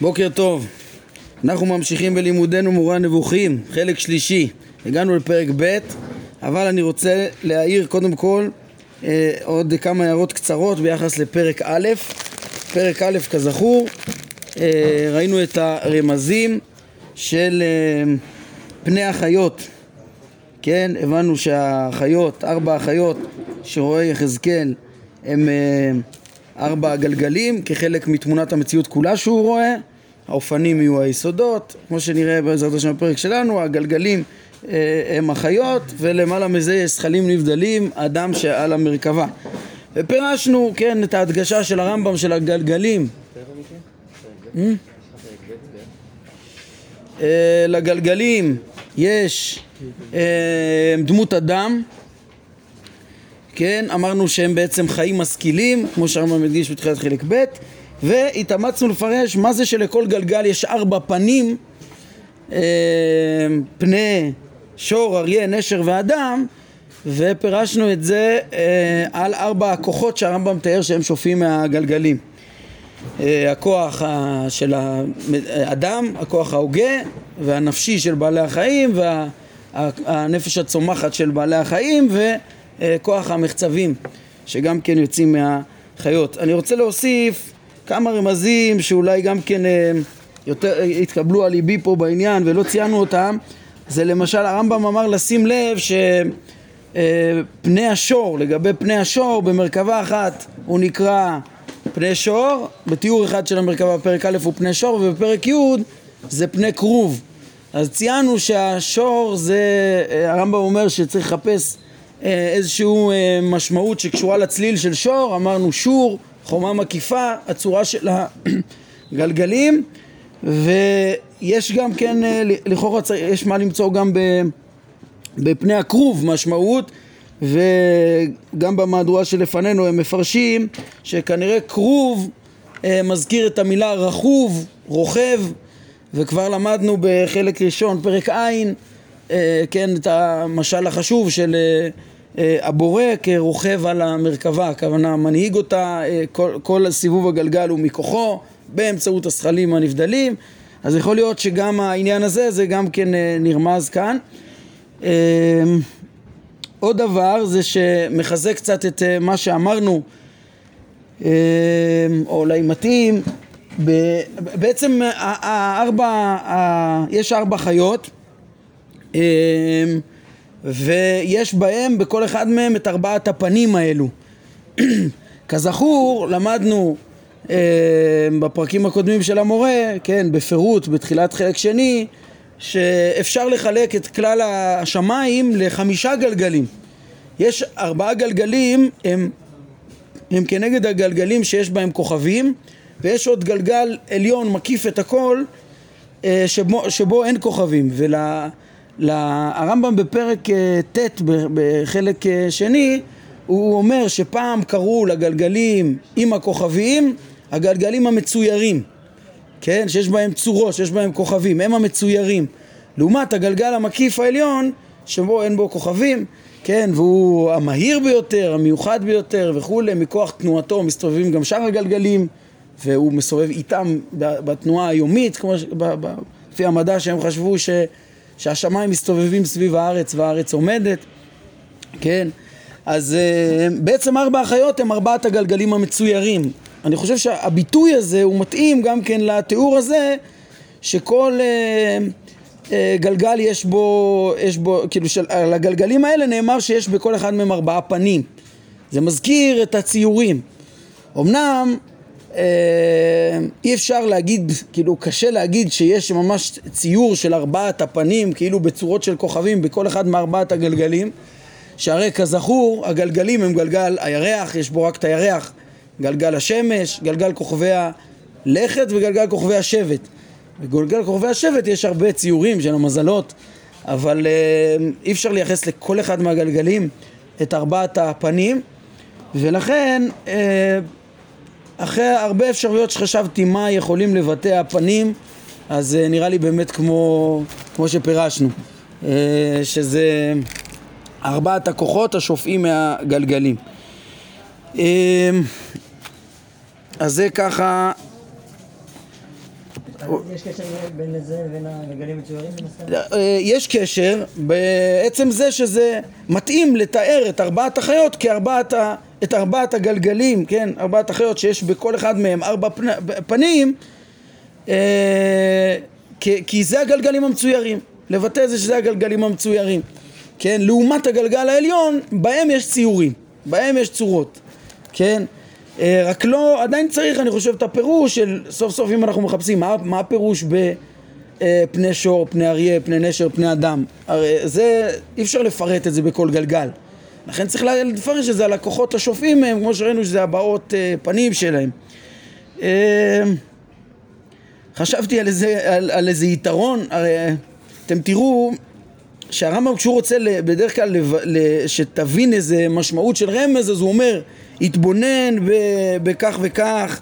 בוקר טוב, אנחנו ממשיכים בלימודנו מורה הנבוכים, חלק שלישי, הגענו לפרק ב', אבל אני רוצה להעיר קודם כל אה, עוד כמה הערות קצרות ביחס לפרק א', פרק א' כזכור, אה, ראינו את הרמזים של אה, פני החיות, כן, הבנו שהחיות, ארבע החיות שרואה יחזקאל הם אה, ארבע גלגלים כחלק מתמונת המציאות כולה שהוא רואה האופנים יהיו היסודות, כמו שנראה בעזרת השם בפרק שלנו, הגלגלים אה, הם החיות ולמעלה מזה יש זכלים נבדלים, אדם שעל המרכבה. ופירשנו, כן, את ההדגשה של הרמב"ם של הגלגלים. אה? אה, לגלגלים יש דמות אדם כן, אמרנו שהם בעצם חיים משכילים, כמו שהרמב"ם מדגיש בתחילת חלק ב', והתאמצנו לפרש מה זה שלכל גלגל יש ארבע פנים, אה, פני שור, אריה, נשר ואדם, ופירשנו את זה אה, על ארבע הכוחות שהרמב"ם מתאר שהם שופעים מהגלגלים. אה, הכוח של האדם, הכוח ההוגה והנפשי של בעלי החיים והנפש הצומחת של בעלי החיים ו... אה, כוח המחצבים שגם כן יוצאים מהחיות. אני רוצה להוסיף כמה רמזים שאולי גם כן אה, יותר התקבלו על ליבי פה בעניין ולא ציינו אותם. זה למשל הרמב"ם אמר לשים לב שפני אה, השור, לגבי פני השור במרכבה אחת הוא נקרא פני שור, בתיאור אחד של המרכבה בפרק א' הוא פני שור ובפרק י' זה פני כרוב. אז ציינו שהשור זה, הרמב"ם אומר שצריך לחפש אה, איזושהי אה, משמעות שקשורה לצליל של שור, אמרנו שור, חומה מקיפה, הצורה של הגלגלים ויש גם כן, אה, לכאורה יש מה למצוא גם בפני הכרוב משמעות וגם במהדורה שלפנינו הם מפרשים שכנראה כרוב מזכיר את המילה רכוב, רוכב וכבר למדנו בחלק ראשון, פרק ע', כן, את המשל החשוב של אה, הבורא כרוכב על המרכבה, הכוונה מנהיג אותה, אה, כל, כל סיבוב הגלגל הוא מכוחו באמצעות הזכלים הנבדלים. אז יכול להיות שגם העניין הזה זה גם כן אה, נרמז כאן. עוד דבר זה שמחזק קצת את מה שאמרנו או אולי מתאים בעצם הארבע, יש ארבע חיות ויש בהם, בכל אחד מהם, את ארבעת הפנים האלו. כזכור, למדנו אה, בפרקים הקודמים של המורה, כן, בפירוט, בתחילת חלק שני, שאפשר לחלק את כלל השמיים לחמישה גלגלים. יש ארבעה גלגלים, הם, הם כנגד הגלגלים שיש בהם כוכבים, ויש עוד גלגל עליון מקיף את הכל, אה, שבו, שבו אין כוכבים. ול... הרמב"ם בפרק אה, ט' בחלק אה, שני הוא אומר שפעם קראו לגלגלים עם הכוכבים הגלגלים המצוירים כן? שיש בהם צורות, שיש בהם כוכבים, הם המצוירים לעומת הגלגל המקיף העליון שבו אין בו כוכבים כן? והוא המהיר ביותר, המיוחד ביותר וכולי מכוח תנועתו מסתובבים גם שאר הגלגלים והוא מסובב איתם בתנועה היומית כמו לפי המדע שהם חשבו ש... שהשמיים מסתובבים סביב הארץ והארץ עומדת, כן? אז uh, בעצם ארבע החיות הם ארבעת הגלגלים המצוירים. אני חושב שהביטוי הזה הוא מתאים גם כן לתיאור הזה שכל uh, uh, גלגל יש בו, יש בו, כאילו של, על הגלגלים האלה נאמר שיש בכל אחד מהם ארבעה פנים. זה מזכיר את הציורים. אמנם אה, אי אפשר להגיד, כאילו קשה להגיד שיש ממש ציור של ארבעת הפנים כאילו בצורות של כוכבים בכל אחד מארבעת הגלגלים שהרי כזכור הגלגלים הם גלגל הירח, יש בו רק את הירח גלגל השמש, גלגל כוכבי הלכת וגלגל כוכבי השבט. בגלגל כוכבי השבט יש הרבה ציורים של המזלות אבל אה, אי אפשר לייחס לכל אחד מהגלגלים את ארבעת הפנים ולכן אה, אחרי הרבה אפשרויות שחשבתי מה יכולים לבטא הפנים, אז uh, נראה לי באמת כמו, כמו שפירשנו, uh, שזה ארבעת הכוחות השופעים מהגלגלים. Uh, אז זה ככה יש קשר בין זה לבין הגלגלים מצוירים? אה, יש קשר בעצם זה שזה מתאים לתאר את ארבעת החיות כארבעת ה... את ארבעת הגלגלים, כן, ארבעת החיות שיש בכל אחד מהם ארבע פנים אה, כי זה הגלגלים המצוירים, לבטא את זה שזה הגלגלים המצוירים, כן, לעומת הגלגל העליון, בהם יש ציורים, בהם יש צורות, כן, אה, רק לא, עדיין צריך, אני חושב, את הפירוש של סוף סוף אם אנחנו מחפשים, מה, מה הפירוש בפני שור, פני אריה, פני נשר, פני אדם, הרי זה, אי אפשר לפרט את זה בכל גלגל, לכן צריך לפרש את זה על הכוחות השופעים מהם, כמו שראינו שזה הבעות אה, פנים שלהם. חשבתי על איזה, על, על איזה יתרון, הרי אתם תראו שהרמב"ם כשהוא רוצה בדרך כלל שתבין איזה משמעות של רמז אז הוא אומר התבונן בכך וכך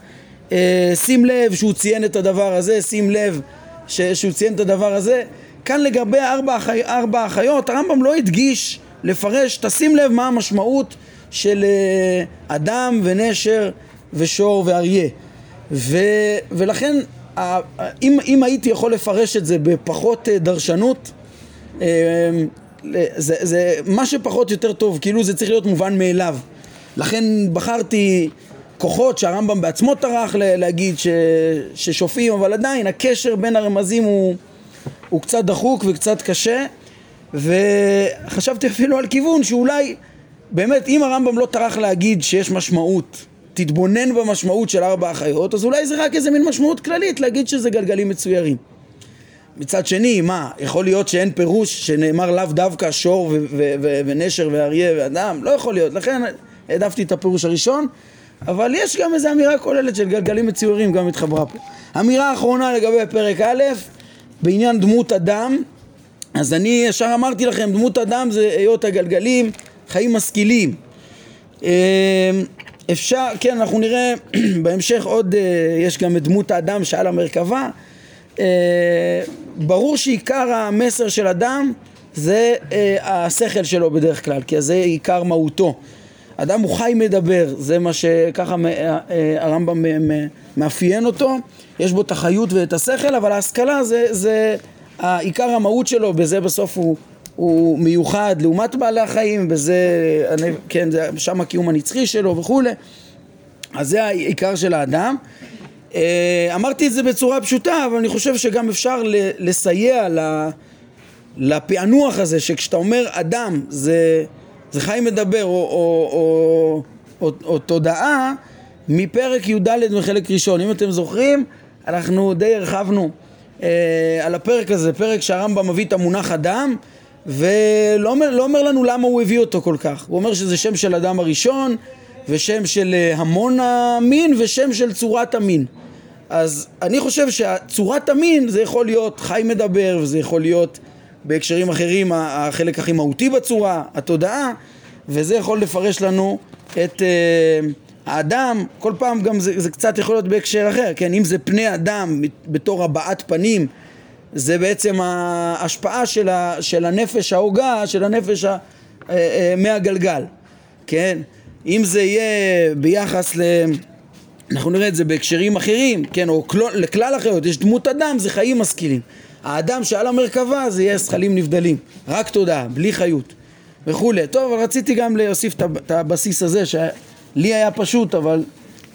אה, שים לב שהוא ציין את הדבר הזה, שים לב ש, שהוא ציין את הדבר הזה כאן לגבי ארבע, החי, ארבע החיות הרמב"ם לא הדגיש לפרש, תשים לב מה המשמעות של אה, אדם ונשר ושור ואריה ו, ולכן אם, אם הייתי יכול לפרש את זה בפחות אה, דרשנות, אה, זה, זה מה שפחות יותר טוב, כאילו זה צריך להיות מובן מאליו. לכן בחרתי כוחות שהרמב"ם בעצמו טרח להגיד ש, ששופעים, אבל עדיין הקשר בין הרמזים הוא, הוא קצת דחוק וקצת קשה, וחשבתי אפילו על כיוון שאולי באמת אם הרמב"ם לא טרח להגיד שיש משמעות תתבונן במשמעות של ארבע החיות, אז אולי זה רק איזה מין משמעות כללית להגיד שזה גלגלים מצוירים. מצד שני, מה, יכול להיות שאין פירוש שנאמר לאו דווקא שור ונשר ואריה ואדם? לא יכול להיות, לכן העדפתי את הפירוש הראשון, אבל יש גם איזו אמירה כוללת של גלגלים מצוירים גם התחברה פה. אמירה אחרונה לגבי פרק א', בעניין דמות אדם, אז אני ישר אמרתי לכם, דמות אדם זה היות הגלגלים חיים משכילים. אמ, אפשר, כן, אנחנו נראה בהמשך עוד, אה, יש גם את דמות האדם שעל המרכבה. אה, ברור שעיקר המסר של אדם זה אה, השכל שלו בדרך כלל, כי זה עיקר מהותו. אדם הוא חי מדבר, זה מה שככה הרמב"ם מאפיין אותו, יש בו את החיות ואת השכל, אבל ההשכלה זה, זה עיקר המהות שלו, בזה בסוף הוא, הוא מיוחד לעומת בעלי החיים, בזה, כן, שם הקיום הנצחי שלו וכולי, אז זה העיקר של האדם. אה, אמרתי את זה בצורה פשוטה, אבל אני חושב שגם אפשר לסייע לפענוח הזה, שכשאתה אומר אדם זה, זה חיים מדבר או, או, או, או, או תודעה מפרק י"ד מחלק ראשון. אם אתם זוכרים, אנחנו די הרחבנו אה, על הפרק הזה, פרק שהרמב"ם מביא את המונח אדם ולא אומר, לא אומר לנו למה הוא הביא אותו כל כך. הוא אומר שזה שם של אדם הראשון, ושם של אה, המון המין, ושם של צורת המין. אז אני חושב שצורת המין זה יכול להיות חי מדבר, וזה יכול להיות בהקשרים אחרים החלק הכי מהותי בצורה, התודעה, וזה יכול לפרש לנו את uh, האדם, כל פעם גם זה, זה קצת יכול להיות בהקשר אחר, כן, אם זה פני אדם בתור הבעת פנים זה בעצם ההשפעה של, ה, של הנפש ההוגה, של הנפש ה, אה, אה, מהגלגל, כן? אם זה יהיה ביחס ל... אנחנו נראה את זה בהקשרים אחרים, כן, או כל, לכלל החיות, יש דמות אדם, זה חיים משכילים. האדם שעל המרכבה זה יהיה זכלים נבדלים, רק תודעה, בלי חיות וכולי. טוב, אבל רציתי גם להוסיף את הבסיס הזה, שלי היה פשוט, אבל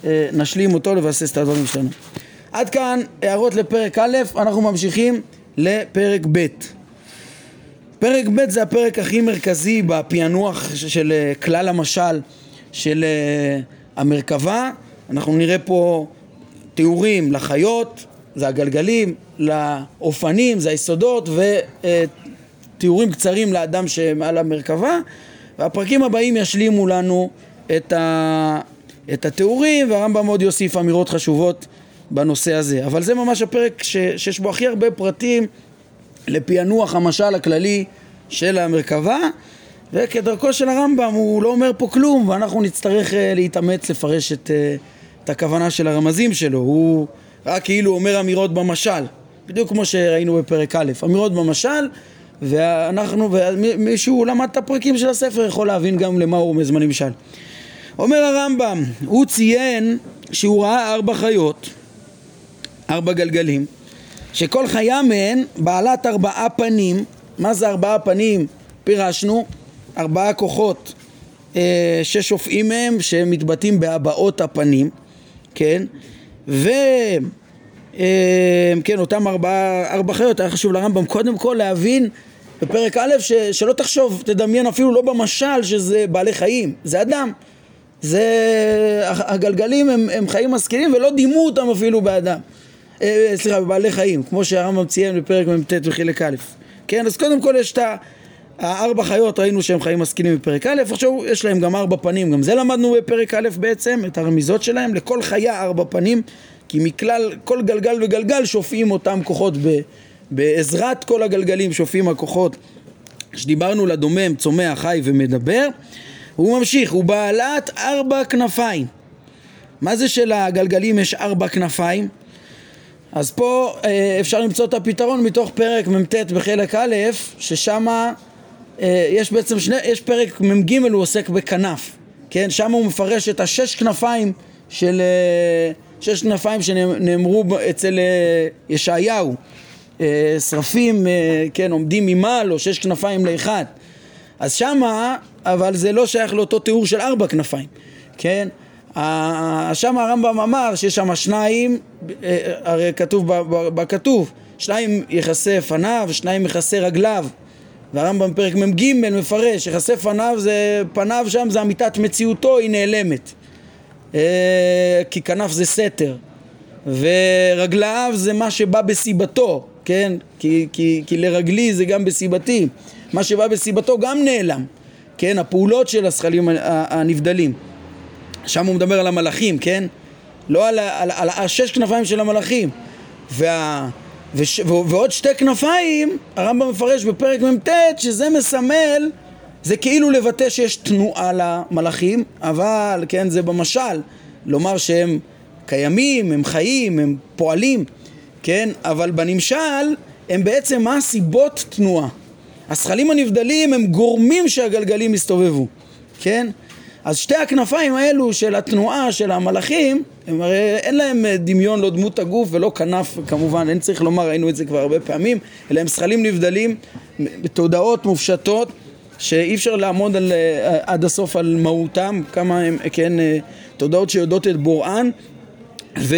אה, נשלים אותו לבסס את הדברים שלנו. עד כאן הערות לפרק א', אנחנו ממשיכים לפרק ב'. פרק ב' זה הפרק הכי מרכזי בפענוח של אה, כלל המשל של אה, המרכבה. אנחנו נראה פה תיאורים לחיות, זה הגלגלים, לאופנים, זה היסודות, ותיאורים קצרים לאדם שמעל המרכבה. והפרקים הבאים ישלימו לנו את, ה... את התיאורים, והרמב"ם עוד יוסיף אמירות חשובות בנושא הזה. אבל זה ממש הפרק ש, שיש בו הכי הרבה פרטים לפענוח המשל הכללי של המרכבה, וכדרכו של הרמב"ם הוא לא אומר פה כלום, ואנחנו נצטרך uh, להתאמץ לפרש את, uh, את הכוונה של הרמזים שלו. הוא רק כאילו אומר אמירות במשל, בדיוק כמו שראינו בפרק א', אמירות במשל, ואנחנו, ומי שהוא למד את הפרקים של הספר יכול להבין גם למה הוא רומז בנמשל. אומר הרמב"ם, הוא ציין שהוא ראה ארבע חיות ארבע גלגלים, שכל חיה מהן בעלת ארבעה פנים, מה זה ארבעה פנים? פירשנו, ארבעה כוחות אה, ששופעים מהם, שמתבטאים בהבעות הפנים, כן? ו... אה, כן, אותם ארבעה ארבע חיות, היה חשוב לרמב"ם קודם כל להבין בפרק א', ש, שלא תחשוב, תדמיין אפילו לא במשל שזה בעלי חיים, זה אדם. זה, הגלגלים הם, הם חיים משכילים ולא דימו אותם אפילו באדם. אה, סליחה, בבעלי חיים, כמו שהרמב"ם ציין בפרק מ"ט בחלק א'. כן, אז קודם כל יש את הארבע חיות, ראינו שהם חיים משכילים בפרק א', עכשיו יש להם גם ארבע פנים, גם זה למדנו בפרק א' בעצם, את הרמיזות שלהם, לכל חיה ארבע פנים, כי מכלל, כל גלגל וגלגל שופעים אותם כוחות ב... בעזרת כל הגלגלים שופעים הכוחות שדיברנו לדומם, צומח, חי ומדבר הוא ממשיך, הוא בעלת ארבע כנפיים מה זה שלגלגלים יש ארבע כנפיים? אז פה אה, אפשר למצוא את הפתרון מתוך פרק מ"ט בחלק א', ששם אה, יש בעצם שני, יש פרק מ"ג הוא עוסק בכנף, כן? שם הוא מפרש את השש כנפיים של... אה, שש כנפיים שנאמרו אצל ישעיהו אה, שרפים, אה, כן, עומדים ממעל או שש כנפיים לאחד. אז שמה, אבל זה לא שייך לאותו תיאור של ארבע כנפיים, כן? שם הרמב"ם אמר שיש שם שניים, אה, הרי כתוב בכתוב, שניים יכסה פניו, שניים יכסה רגליו. והרמב"ם בפרק מ"ג מפרש, יכסה פניו זה, פניו שם זה אמיתת מציאותו, היא נעלמת. כי כנף זה סתר. ורגליו זה מה שבא בסיבתו, כן? כי, כי, כי לרגלי זה גם בסיבתי. מה שבא בסיבתו גם נעלם, כן? הפעולות של הזכלים הנבדלים. שם הוא מדבר על המלאכים, כן? לא על, על, על, על השש כנפיים של המלאכים. וה, וש, ועוד שתי כנפיים, הרמב"ם מפרש בפרק מ"ט, שזה מסמל, זה כאילו לבטא שיש תנועה למלאכים, אבל, כן, זה במשל, לומר שהם קיימים, הם חיים, הם פועלים. כן? אבל בנמשל הם בעצם מה הסיבות תנועה. הזכלים הנבדלים הם גורמים שהגלגלים יסתובבו, כן? אז שתי הכנפיים האלו של התנועה של המלאכים, הם הרי אין להם דמיון לא דמות הגוף ולא כנף כמובן, אין צריך לומר, ראינו את זה כבר הרבה פעמים, אלא הם זכלים נבדלים בתודעות מופשטות שאי אפשר לעמוד על, עד הסוף על מהותם, כמה הם, כן, תודעות שיודעות את בוראן ו...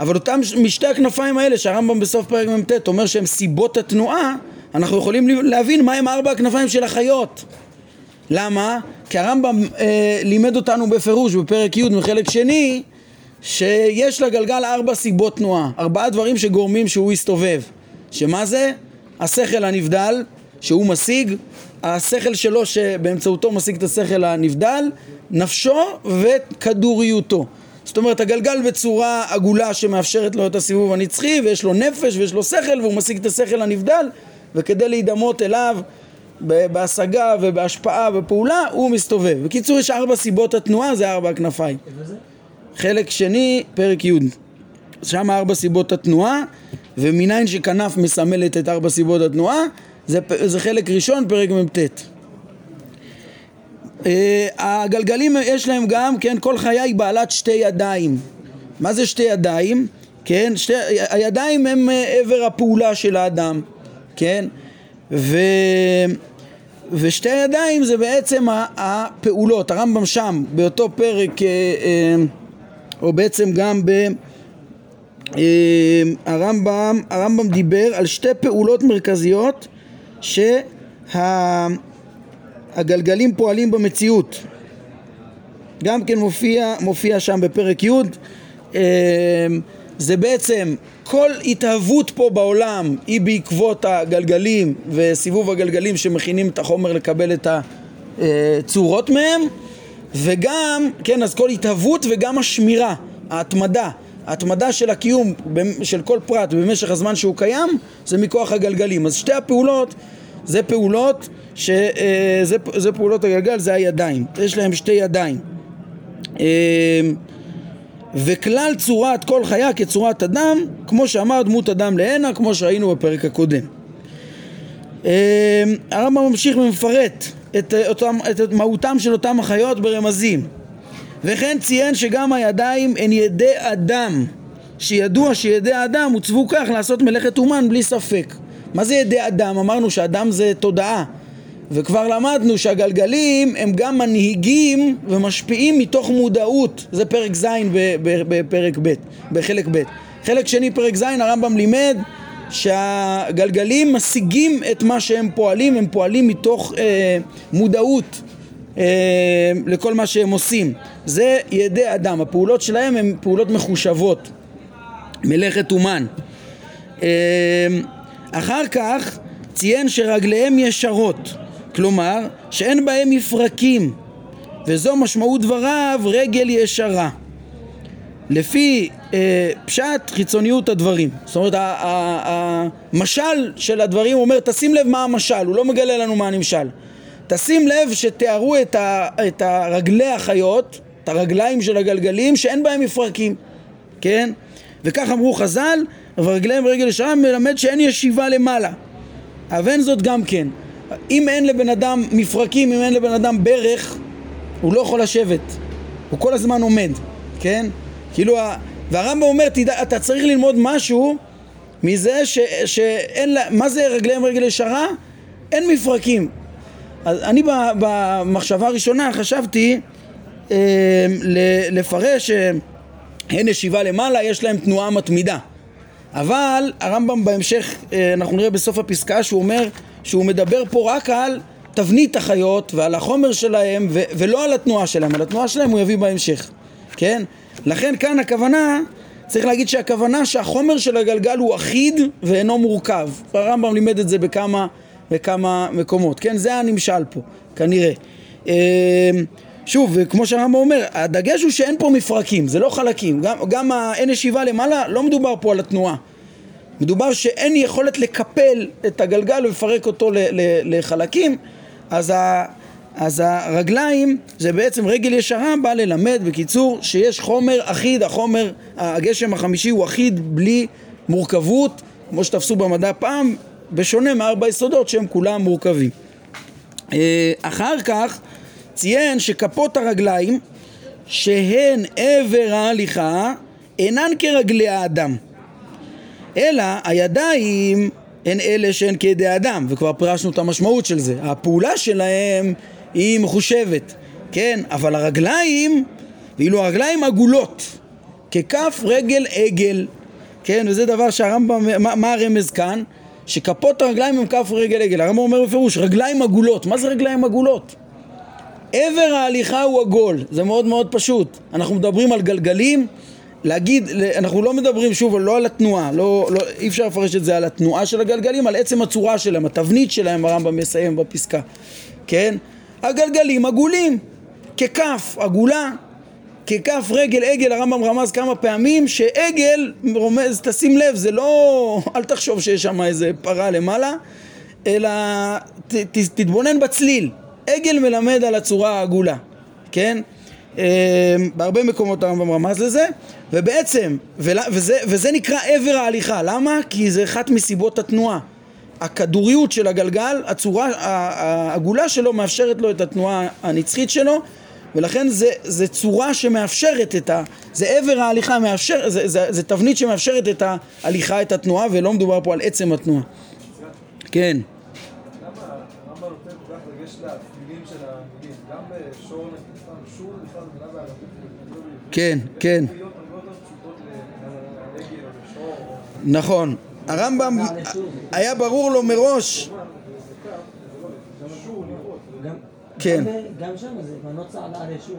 אבל אותם משתי הכנפיים האלה שהרמב"ם בסוף פרק מ"ט אומר שהם סיבות התנועה אנחנו יכולים להבין מהם ארבע הכנפיים של החיות. למה? כי הרמב"ם אה, לימד אותנו בפירוש בפרק י' מחלק שני שיש לגלגל ארבע סיבות תנועה. ארבעה דברים שגורמים שהוא יסתובב. שמה זה? השכל הנבדל שהוא משיג. השכל שלו שבאמצעותו משיג את השכל הנבדל נפשו וכדוריותו. זאת אומרת הגלגל בצורה עגולה שמאפשרת לו את הסיבוב הנצחי ויש לו נפש ויש לו שכל והוא משיג את השכל הנבדל וכדי להידמות אליו בהשגה ובהשפעה ופעולה הוא מסתובב. בקיצור יש ארבע סיבות התנועה זה ארבע הכנפיים. חלק שני פרק י' שם ארבע סיבות התנועה ומניין שכנף מסמלת את ארבע סיבות התנועה זה, זה חלק ראשון פרק מ"ט אה, הגלגלים יש להם גם, כן, כל חיה היא בעלת שתי ידיים. מה זה שתי ידיים? כן, שתי, הידיים הם אה, עבר הפעולה של האדם, כן? ו, ושתי ידיים זה בעצם הפעולות, הרמב"ם שם, באותו פרק, אה, או בעצם גם ב... הרמב"ם, הרמב"ם דיבר על שתי פעולות מרכזיות שה... הגלגלים פועלים במציאות גם כן מופיע, מופיע שם בפרק י' זה בעצם כל התהוות פה בעולם היא בעקבות הגלגלים וסיבוב הגלגלים שמכינים את החומר לקבל את הצורות מהם וגם, כן, אז כל התהוות וגם השמירה, ההתמדה ההתמדה של הקיום של כל פרט במשך הזמן שהוא קיים זה מכוח הגלגלים אז שתי הפעולות זה פעולות שזה אה, זה פעולות הגלגל, זה הידיים, יש להם שתי ידיים. וכלל צורת כל חיה כצורת אדם, כמו שאמר דמות אדם להנה, כמו שהיינו בפרק הקודם. אה, הרמב"ם ממשיך ומפרט את, אותם, את מהותם של אותם החיות ברמזים. וכן ציין שגם הידיים הן ידי אדם, שידוע שידי האדם הוצבו כך לעשות מלאכת אומן בלי ספק. מה זה ידי אדם? אמרנו שאדם זה תודעה וכבר למדנו שהגלגלים הם גם מנהיגים ומשפיעים מתוך מודעות זה פרק ז' בפרק ב', בחלק ב'. חלק שני פרק ז' הרמב"ם לימד שהגלגלים משיגים את מה שהם פועלים, הם פועלים מתוך אה, מודעות אה, לכל מה שהם עושים. זה ידי אדם, הפעולות שלהם הן פעולות מחושבות, מלאכת אומן. אה, אחר כך ציין שרגליהם ישרות, כלומר שאין בהם מפרקים, וזו משמעות דבריו רגל ישרה. לפי אה, פשט חיצוניות הדברים. זאת אומרת, המשל של הדברים אומר, תשים לב מה המשל, הוא לא מגלה לנו מה הנמשל. תשים לב שתיארו את, ה, את הרגלי החיות, את הרגליים של הגלגלים, שאין בהם מפרקים, כן? וכך אמרו חז"ל, ורגליהם רגל ישרה מלמד שאין ישיבה למעלה. אבל אין זאת גם כן. אם אין לבן אדם מפרקים, אם אין לבן אדם ברך, הוא לא יכול לשבת. הוא כל הזמן עומד, כן? כאילו, והרמב"ם אומר, תדע, אתה צריך ללמוד משהו מזה ש, שאין לה, מה זה רגליהם רגל ישרה? אין מפרקים. אז אני במחשבה הראשונה חשבתי אה, לפרש שאין אה, ישיבה למעלה, יש להם תנועה מתמידה. אבל הרמב"ם בהמשך, אה, אנחנו נראה בסוף הפסקה שהוא אומר שהוא מדבר פה רק על תבנית החיות ועל החומר שלהם ו- ולא על התנועה שלהם, על התנועה שלהם הוא יביא בהמשך, כן? לכן כאן הכוונה, צריך להגיד שהכוונה שהחומר של הגלגל הוא אחיד ואינו מורכב. הרמב"ם לימד את זה בכמה, בכמה מקומות, כן? זה הנמשל פה, כנראה. אמ, שוב, כמו שהרמב"ם אומר, הדגש הוא שאין פה מפרקים, זה לא חלקים. גם, גם האין ישיבה למעלה, לא מדובר פה על התנועה. מדובר שאין יכולת לקפל את הגלגל ולפרק אותו לחלקים, אז אז הרגליים זה בעצם רגל ישרה בא ללמד בקיצור שיש חומר אחיד, החומר, הגשם החמישי הוא אחיד בלי מורכבות כמו שתפסו במדע פעם, בשונה מארבע יסודות שהם כולם מורכבים. אה, אחר כך ציין שכפות הרגליים שהן עבר ההליכה אינן כרגלי האדם אלא הידיים הן אלה שהן כידי האדם וכבר פירשנו את המשמעות של זה הפעולה שלהם היא מחושבת, כן? אבל הרגליים, ואילו הרגליים עגולות, ככף רגל עגל, כן? וזה דבר שהרמב"ם, מה, מה הרמז כאן? שכפות הרגליים הם כף רגל עגל. הרמב"ם אומר בפירוש, רגליים עגולות. מה זה רגליים עגולות? עבר ההליכה הוא עגול, זה מאוד מאוד פשוט. אנחנו מדברים על גלגלים, להגיד, אנחנו לא מדברים שוב לא על התנועה, לא, לא, אי אפשר לפרש את זה על התנועה של הגלגלים, על עצם הצורה שלהם, התבנית שלהם הרמב"ם מסיים בפסקה, כן? הגלגלים עגולים, ככף עגולה, ככף רגל עגל, הרמב"ם רמז כמה פעמים שעגל רומז, תשים לב, זה לא, אל תחשוב שיש שם איזה פרה למעלה, אלא ת, ת, תתבונן בצליל, עגל מלמד על הצורה העגולה, כן? אה, בהרבה מקומות הרמב"ם רמז לזה, ובעצם, וזה, וזה נקרא עבר ההליכה, למה? כי זה אחת מסיבות התנועה. הכדוריות של הגלגל, הצורה העגולה שלו מאפשרת לו את התנועה הנצחית שלו ולכן זה, זה צורה שמאפשרת את ה... זה עבר ההליכה מאפשר, זה, זה, זה תבנית שמאפשרת את ההליכה, את התנועה ולא מדובר פה על עצם התנועה. כן. כן, כן. נכון. הרמב"ם היה ברור לו מראש כן. גם שם זה בנות צעדה לשור,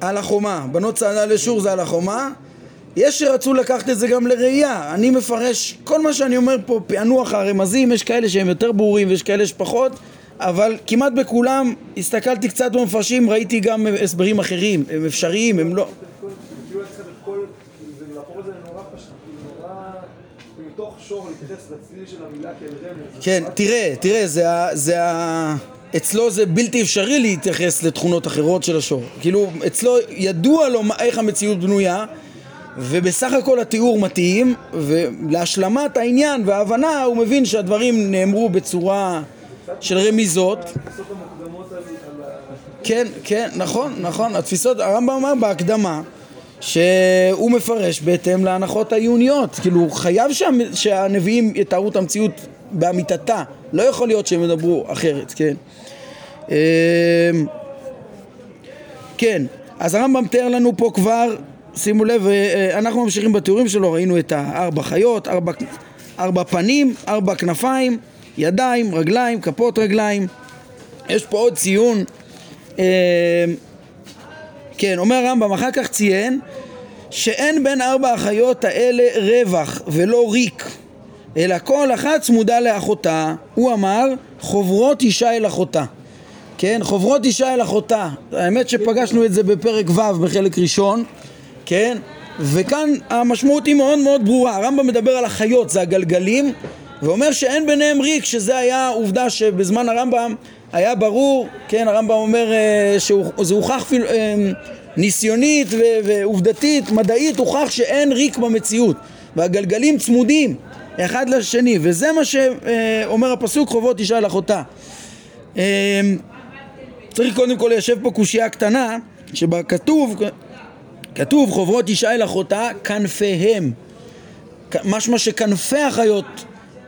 על החומה, בנות צעדה לשור זה על החומה יש שרצו לקחת את זה גם לראייה, אני מפרש, כל מה שאני אומר פה, פענוח הרמזים, יש כאלה שהם יותר ברורים ויש כאלה שפחות, אבל כמעט בכולם, הסתכלתי קצת במפרשים, ראיתי גם הסברים אחרים, הם אפשריים, הם לא... כן, תראה, תראה, זה ה... זה ה... אצלו זה בלתי אפשרי להתייחס לתכונות אחרות של השור. כאילו, אצלו ידוע לו איך המציאות בנויה, ובסך הכל התיאור מתאים, ולהשלמת העניין וההבנה הוא מבין שהדברים נאמרו בצורה של רמיזות. כן, כן, נכון, נכון. התפיסות, הרמב"ם אמר בהקדמה שהוא מפרש בהתאם להנחות העיוניות, כאילו חייב שה, שהנביאים יתארו את המציאות באמיתתה, לא יכול להיות שהם ידברו אחרת, כן. אמ, כן, אז הרמב"ם תיאר לנו פה כבר, שימו לב, אה, אנחנו ממשיכים בתיאורים שלו, ראינו את הארבע חיות, ארבע, ארבע פנים, ארבע כנפיים, ידיים, רגליים, כפות רגליים. יש פה עוד ציון. כן, אומר הרמב"ם, אחר כך ציין שאין בין ארבע החיות האלה רווח ולא ריק, אלא כל אחת צמודה לאחותה. הוא אמר, חוברות אישה אל אחותה. כן, חוברות אישה אל אחותה. האמת שפגשנו את זה בפרק ו' בחלק ראשון, כן? וכאן המשמעות היא מאוד מאוד ברורה. הרמב"ם מדבר על החיות, זה הגלגלים, ואומר שאין ביניהם ריק, שזה היה עובדה שבזמן הרמב"ם היה ברור, כן, הרמב"ם אומר אה, שזה הוכח אה, ניסיונית ועובדתית, מדעית, הוכח שאין ריק במציאות, והגלגלים צמודים אחד לשני, וזה מה שאומר הפסוק חובות אישה אל אחותה. אה, צריך קודם כל ליישב פה קושייה קטנה, שבה כתוב, כתוב חוברות אישה אל אחותה כנפיהם, משמע שכנפי החיות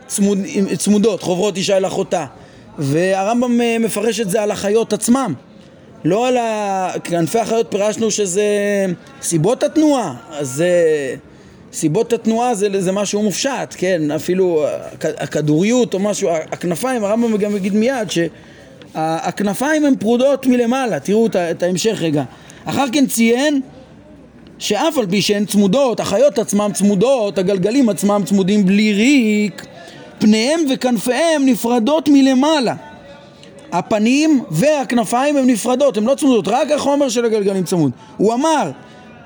צמוד, צמודות, חוברות אישה אל אחותה. והרמב"ם אה, מפרש את זה על החיות עצמם. לא על כנפי החיות פירשנו שזה סיבות התנועה, אז זה... סיבות התנועה זה, זה משהו מופשט, כן, אפילו הכדוריות או משהו, הכנפיים, הרמב"ם גם יגיד מיד שהכנפיים הן פרודות מלמעלה, תראו את ההמשך רגע. אחר כן ציין שאף על פי שהן צמודות, החיות עצמן צמודות, הגלגלים עצמם צמודים בלי ריק, פניהם וכנפיהם נפרדות מלמעלה. הפנים והכנפיים הן נפרדות, הן לא צמודות, רק החומר של הגלגלים צמוד. הוא אמר,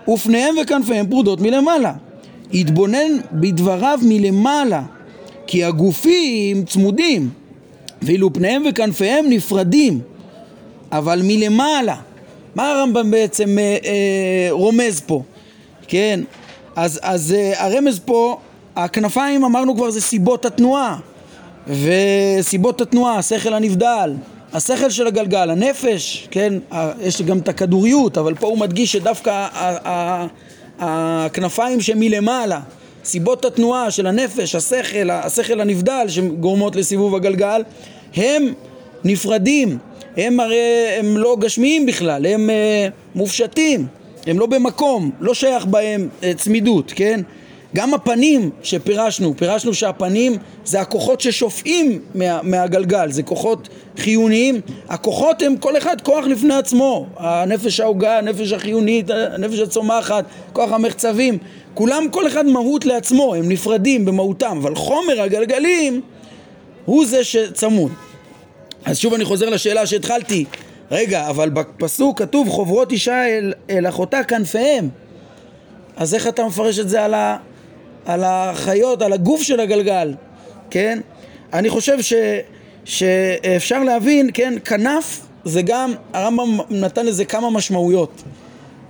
ופניהם וכנפיהם פרודות מלמעלה. התבונן בדבריו מלמעלה, כי הגופים צמודים, ואילו פניהם וכנפיהם נפרדים, אבל מלמעלה. מה הרמב"ם בעצם אה, אה, רומז פה? כן, אז, אז אה, הרמז פה הכנפיים אמרנו כבר זה סיבות התנועה. וסיבות התנועה, השכל הנבדל, השכל של הגלגל, הנפש, כן, יש גם את הכדוריות, אבל פה הוא מדגיש שדווקא הכנפיים שמלמעלה, סיבות התנועה של הנפש, השכל, השכל הנבדל שגורמות לסיבוב הגלגל, הם נפרדים, הם הרי הם לא גשמיים בכלל, הם uh, מופשטים, הם לא במקום, לא שייך בהם uh, צמידות, כן? גם הפנים שפירשנו, פירשנו שהפנים זה הכוחות ששופעים מה, מהגלגל, זה כוחות חיוניים. הכוחות הם כל אחד כוח לפני עצמו, הנפש ההוגה, הנפש החיונית, הנפש הצומחת, כוח המחצבים, כולם כל אחד מהות לעצמו, הם נפרדים במהותם, אבל חומר הגלגלים הוא זה שצמוד. אז שוב אני חוזר לשאלה שהתחלתי, רגע, אבל בפסוק כתוב חוברות אישה אל, אל אחותה כנפיהם אז איך אתה מפרש את זה על, ה, על החיות, על הגוף של הגלגל, כן? אני חושב ש, שאפשר להבין, כן, כנף זה גם, הרמב"ם נתן לזה כמה משמעויות.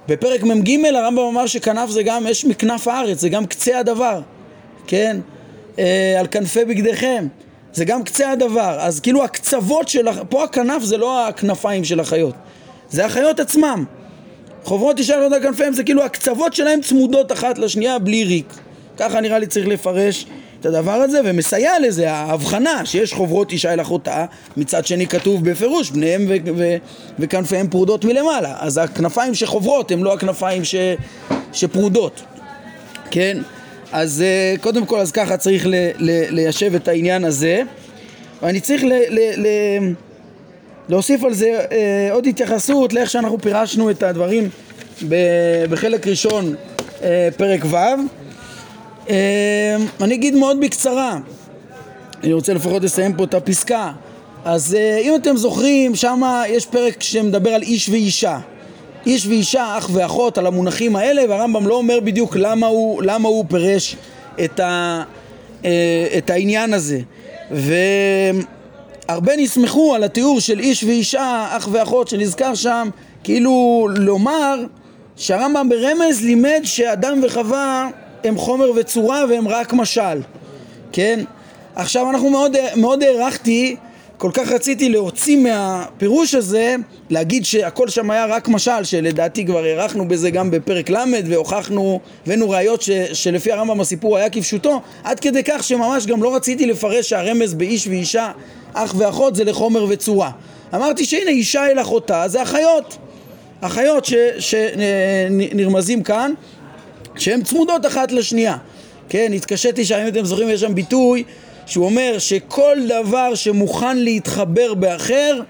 בפרק מ"ג הרמב"ם אמר שכנף זה גם, יש מכנף הארץ, זה גם קצה הדבר, כן? אה, על כנפי בגדיכם, זה גם קצה הדבר. אז כאילו הקצוות של, פה הכנף זה לא הכנפיים של החיות, זה החיות עצמם. חוברות אישה על כנפיהם זה כאילו הקצוות שלהם צמודות אחת לשנייה בלי ריק. ככה נראה לי צריך לפרש את הדבר הזה, ומסייע לזה ההבחנה שיש חוברות אישה אל אחותה, מצד שני כתוב בפירוש בניהם ו- ו- וכנפיהם פרודות מלמעלה, אז הכנפיים שחוברות הן לא הכנפיים ש- שפרודות, כן? אז uh, קודם כל אז ככה צריך ל- ל- ליישב את העניין הזה, ואני צריך ל- ל- ל- להוסיף על זה uh, עוד התייחסות לאיך שאנחנו פירשנו את הדברים בחלק ראשון uh, פרק ו' אני אגיד מאוד בקצרה, אני רוצה לפחות לסיים פה את הפסקה. אז אה, אם אתם זוכרים, שם יש פרק שמדבר על איש ואישה. איש ואישה, אח ואחות, על המונחים האלה, והרמב"ם לא אומר בדיוק למה הוא, למה הוא פירש את, ה, אה, את העניין הזה. והרבה נסמכו על התיאור של איש ואישה, אח ואחות, שנזכר שם, כאילו לומר שהרמב"ם ברמז לימד שאדם וחווה הם חומר וצורה והם רק משל, כן? עכשיו אנחנו מאוד, מאוד הערכתי כל כך רציתי להוציא מהפירוש הזה, להגיד שהכל שם היה רק משל, שלדעתי כבר הארכנו בזה גם בפרק ל' והוכחנו, הבאנו ראיות ש, שלפי הרמב"ם הסיפור היה כפשוטו, עד כדי כך שממש גם לא רציתי לפרש שהרמז באיש ואישה, אח ואחות זה לחומר וצורה. אמרתי שהנה אישה אל אחותה זה אחיות, אחיות שנרמזים כאן, שהן צמודות אחת לשנייה. כן, התקשיתי שם, אם אתם זוכרים, יש שם ביטוי שהוא אומר שכל דבר שמוכן להתחבר באחר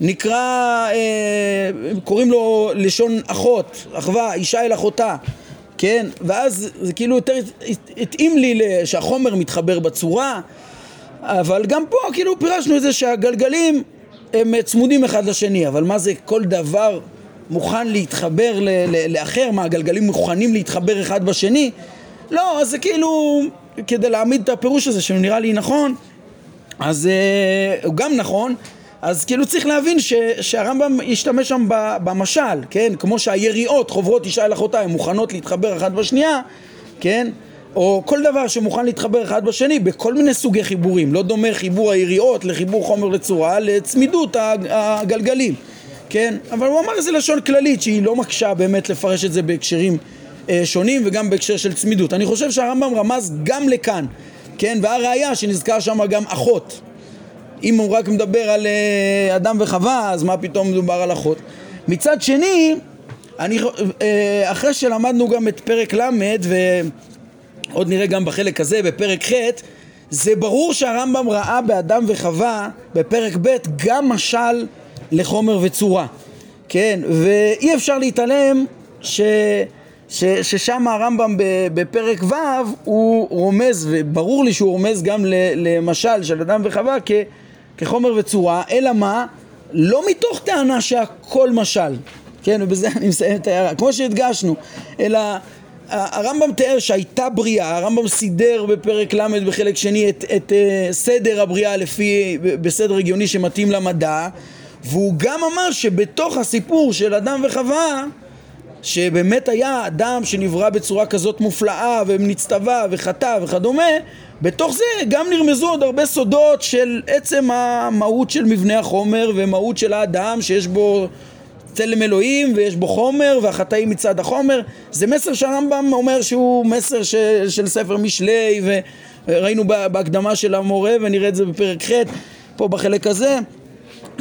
נקרא, אה, קוראים לו לשון אחות, אחווה, אישה אל אחותה, כן? ואז זה כאילו יותר התאים לי שהחומר מתחבר בצורה, אבל גם פה כאילו פירשנו את זה שהגלגלים הם צמודים אחד לשני, אבל מה זה כל דבר מוכן להתחבר לאחר? מה, הגלגלים מוכנים להתחבר אחד בשני? לא, אז זה כאילו כדי להעמיד את הפירוש הזה שנראה לי נכון, אז uh, הוא גם נכון, אז כאילו צריך להבין ש, שהרמב"ם השתמש שם במשל, כן? כמו שהיריעות חוברות אישה אל אחותה, הן מוכנות להתחבר אחת בשנייה, כן? או כל דבר שמוכן להתחבר אחד בשני בכל מיני סוגי חיבורים, לא דומה חיבור היריעות לחיבור חומר לצורה לצמידות הגלגלים, כן? אבל הוא אמר איזה לשון כללית שהיא לא מקשה באמת לפרש את זה בהקשרים אה, שונים וגם בהקשר של צמידות. אני חושב שהרמב"ם רמז גם לכאן, כן? והראיה שנזכר שם גם אחות. אם הוא רק מדבר על אה, אדם וחווה, אז מה פתאום מדובר על אחות? מצד שני, אני, אה, אחרי שלמדנו גם את פרק ל' ועוד נראה גם בחלק הזה, בפרק ח', זה ברור שהרמב"ם ראה באדם וחווה בפרק ב' גם משל לחומר וצורה, כן? ואי אפשר להתעלם ש... ש, ששם הרמב"ם בפרק ו' הוא רומז, וברור לי שהוא רומז גם למשל של אדם וחווה כ, כחומר וצורה, אלא מה? לא מתוך טענה שהכל משל, כן, ובזה אני מסיים את ההערה, כמו שהדגשנו, אלא הרמב"ם תיאר שהייתה בריאה, הרמב"ם סידר בפרק ל' בחלק שני את, את, את אה, סדר הבריאה לפי, בסדר הגיוני שמתאים למדע, והוא גם אמר שבתוך הסיפור של אדם וחווה שבאמת היה אדם שנברא בצורה כזאת מופלאה ונצטווה וחטא וכדומה, בתוך זה גם נרמזו עוד הרבה סודות של עצם המהות של מבנה החומר ומהות של האדם שיש בו צלם אלוהים ויש בו חומר והחטאים מצד החומר. זה מסר שהרמב"ם אומר שהוא מסר של, של ספר משלי וראינו בהקדמה של המורה ונראה את זה בפרק ח' פה בחלק הזה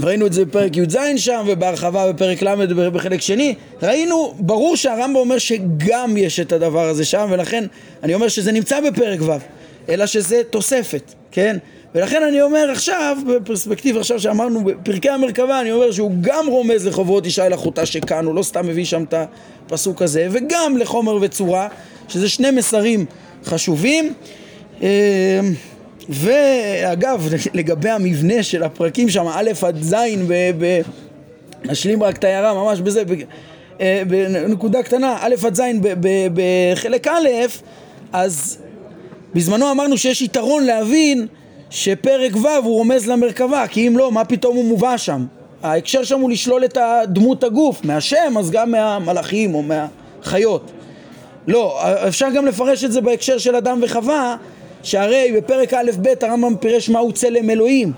ראינו את זה בפרק י"ז שם ובהרחבה בפרק ל' בחלק שני ראינו, ברור שהרמב"ם אומר שגם יש את הדבר הזה שם ולכן אני אומר שזה נמצא בפרק ו' אלא שזה תוספת, כן? ולכן אני אומר עכשיו, בפרספקטיבה עכשיו שאמרנו בפרקי המרכבה, אני אומר שהוא גם רומז לחוברות אישה אל אחותה שכאן, הוא לא סתם מביא שם את הפסוק הזה, וגם לחומר וצורה, שזה שני מסרים חשובים. ואגב, לגבי המבנה של הפרקים שם, א' עד ז', נשלים רק את ההערה ממש בזה, אה, בנקודה קטנה, א' עד ז' בחלק א', אז בזמנו אמרנו שיש יתרון להבין שפרק ו' הוא רומז למרכבה, כי אם לא, מה פתאום הוא מובא שם? ההקשר שם הוא לשלול את דמות הגוף, מהשם, אז גם מהמלאכים או מהחיות. לא, אפשר גם לפרש את זה בהקשר של אדם וחווה, שהרי בפרק א'-ב' הרמב"ם פירש מהו צלם אלוהים,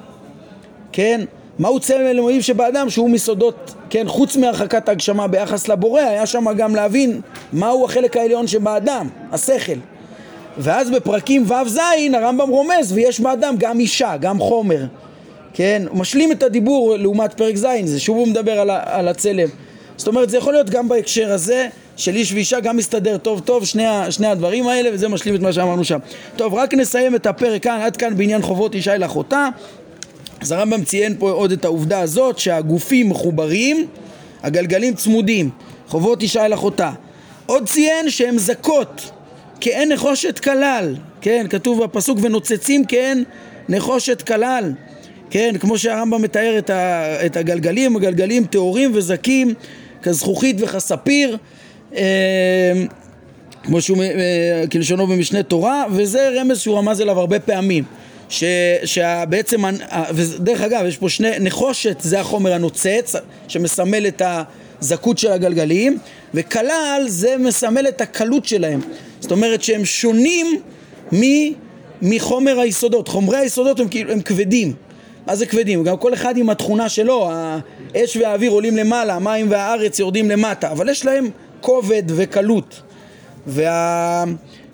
כן? מהו צלם אלוהים שבאדם שהוא מסודות, כן? חוץ מהרחקת ההגשמה ביחס לבורא, היה שם גם להבין מהו החלק העליון שבאדם, השכל. ואז בפרקים ו'-ז' הרמב"ם רומז ויש באדם גם אישה, גם חומר, כן? הוא משלים את הדיבור לעומת פרק ז', זה שוב הוא מדבר על, על הצלם. זאת אומרת זה יכול להיות גם בהקשר הזה של איש ואישה גם מסתדר טוב טוב שני, שני הדברים האלה וזה משלים את מה שאמרנו שם. טוב רק נסיים את הפרק כאן עד כאן בעניין חובות אישה אל אחותה אז הרמב"ם ציין פה עוד את העובדה הזאת שהגופים מחוברים הגלגלים צמודים חובות אישה אל אחותה עוד ציין שהם זכות כאין נחושת כלל כן כתוב בפסוק ונוצצים כאין נחושת כלל כן כמו שהרמב"ם מתאר את, ה, את הגלגלים הגלגלים טהורים וזכים כזכוכית וכספיר כמו שהוא אה, כלשונו במשנה תורה וזה רמז שהוא רמז אליו הרבה פעמים שבעצם, ודרך אגב יש פה שני, נחושת זה החומר הנוצץ שמסמל את הזכות של הגלגלים וכלל זה מסמל את הקלות שלהם. זאת אומרת שהם שונים מחומר היסודות. חומרי היסודות הם, כאילו, הם כבדים. מה זה כבדים? גם כל אחד עם התכונה שלו, האש והאוויר עולים למעלה, המים והארץ יורדים למטה, אבל יש להם כובד וקלות. וה...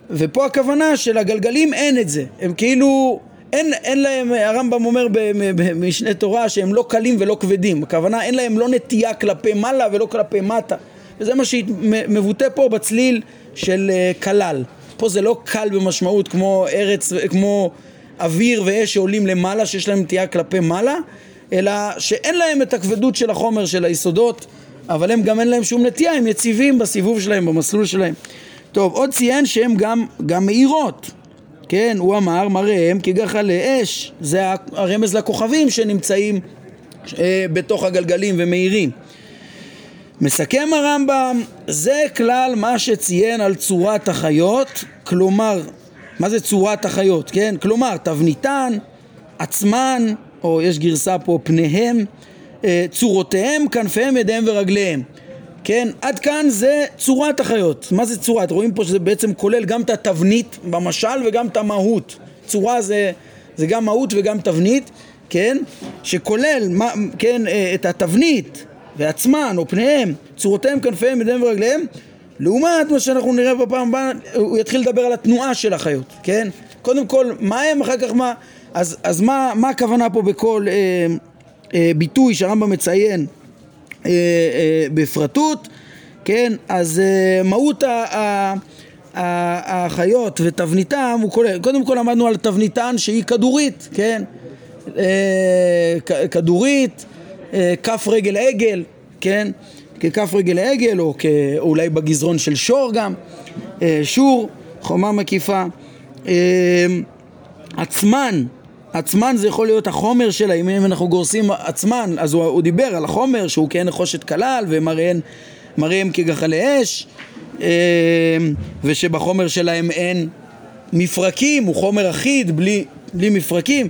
ופה הכוונה של הגלגלים אין את זה, הם כאילו, אין, אין להם, הרמב"ם אומר במשנה תורה שהם לא קלים ולא כבדים, הכוונה אין להם לא נטייה כלפי מעלה ולא כלפי מטה, וזה מה שמבוטא פה בצליל של אה, כלל. פה זה לא קל במשמעות כמו ארץ, כמו אוויר ואש שעולים למעלה, שיש להם נטייה כלפי מעלה, אלא שאין להם את הכבדות של החומר של היסודות, אבל הם גם אין להם שום נטייה, הם יציבים בסיבוב שלהם, במסלול שלהם. טוב, עוד ציין שהם גם, גם מאירות, כן, הוא אמר מראיהם כגחלי אש, זה הרמז לכוכבים שנמצאים אה, בתוך הגלגלים ומאירים. מסכם הרמב"ם, זה כלל מה שציין על צורת החיות, כלומר, מה זה צורת החיות, כן? כלומר, תבניתן, עצמן, או יש גרסה פה פניהם, צורותיהם, כנפיהם, ידיהם ורגליהם. כן, עד כאן זה צורת החיות. מה זה צורת? רואים פה שזה בעצם כולל גם את התבנית במשל וגם את המהות. צורה זה, זה גם מהות וגם תבנית, כן? שכולל, מה, כן, אה, את התבנית ועצמן או פניהם, צורותיהם, כנפיהם, ידיהם ורגליהם, לעומת מה שאנחנו נראה בפעם הבאה, הוא יתחיל לדבר על התנועה של החיות, כן? קודם כל, מה הם, אחר כך מה... אז, אז מה, מה הכוונה פה בכל אה, אה, ביטוי שהרמב"ם מציין אה, אה, בפרטות, כן? אז אה, מהות החיות ותבניתם הוא כולל, קודם כל למדנו על תבניתן שהיא כדורית, כן? כדורית, כף רגל עגל, כן? ככף רגל עגל או אולי בגזרון של שור גם, שור, חומה מקיפה, עצמן, עצמן זה יכול להיות החומר שלה, אם אנחנו גורסים עצמן, אז הוא, הוא דיבר על החומר שהוא כן נחושת כלל ומראיהם כגחלי אש אה, ושבחומר שלהם אין מפרקים, הוא חומר אחיד בלי, בלי מפרקים.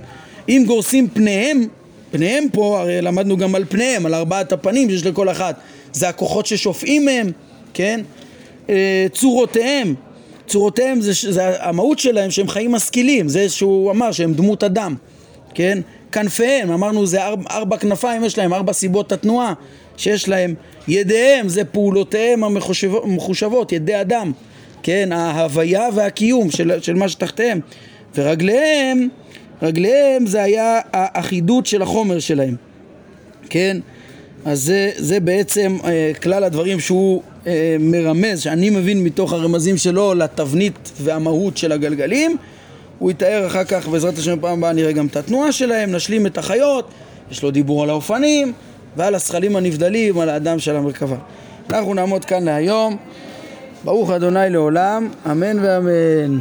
אם גורסים פניהם, פניהם פה, הרי למדנו גם על פניהם, על ארבעת הפנים שיש לכל אחת. זה הכוחות ששופעים מהם, כן? אה, צורותיהם צורותיהם זה, זה המהות שלהם שהם חיים משכילים, זה שהוא אמר שהם דמות אדם, כן? כנפיהם, אמרנו זה ארבע, ארבע כנפיים יש להם, ארבע סיבות התנועה שיש להם, ידיהם זה פעולותיהם המחושבות, ידי אדם, כן? ההוויה והקיום של, של מה שתחתיהם, ורגליהם, רגליהם זה היה האחידות של החומר שלהם, כן? אז זה, זה בעצם אה, כלל הדברים שהוא מרמז, שאני מבין מתוך הרמזים שלו לתבנית והמהות של הגלגלים. הוא יתאר אחר כך, בעזרת השם פעם הבאה נראה גם את התנועה שלהם, נשלים את החיות, יש לו דיבור על האופנים ועל השכלים הנבדלים, על האדם של המרכבה. אנחנו נעמוד כאן להיום. ברוך אדוני לעולם, אמן ואמן.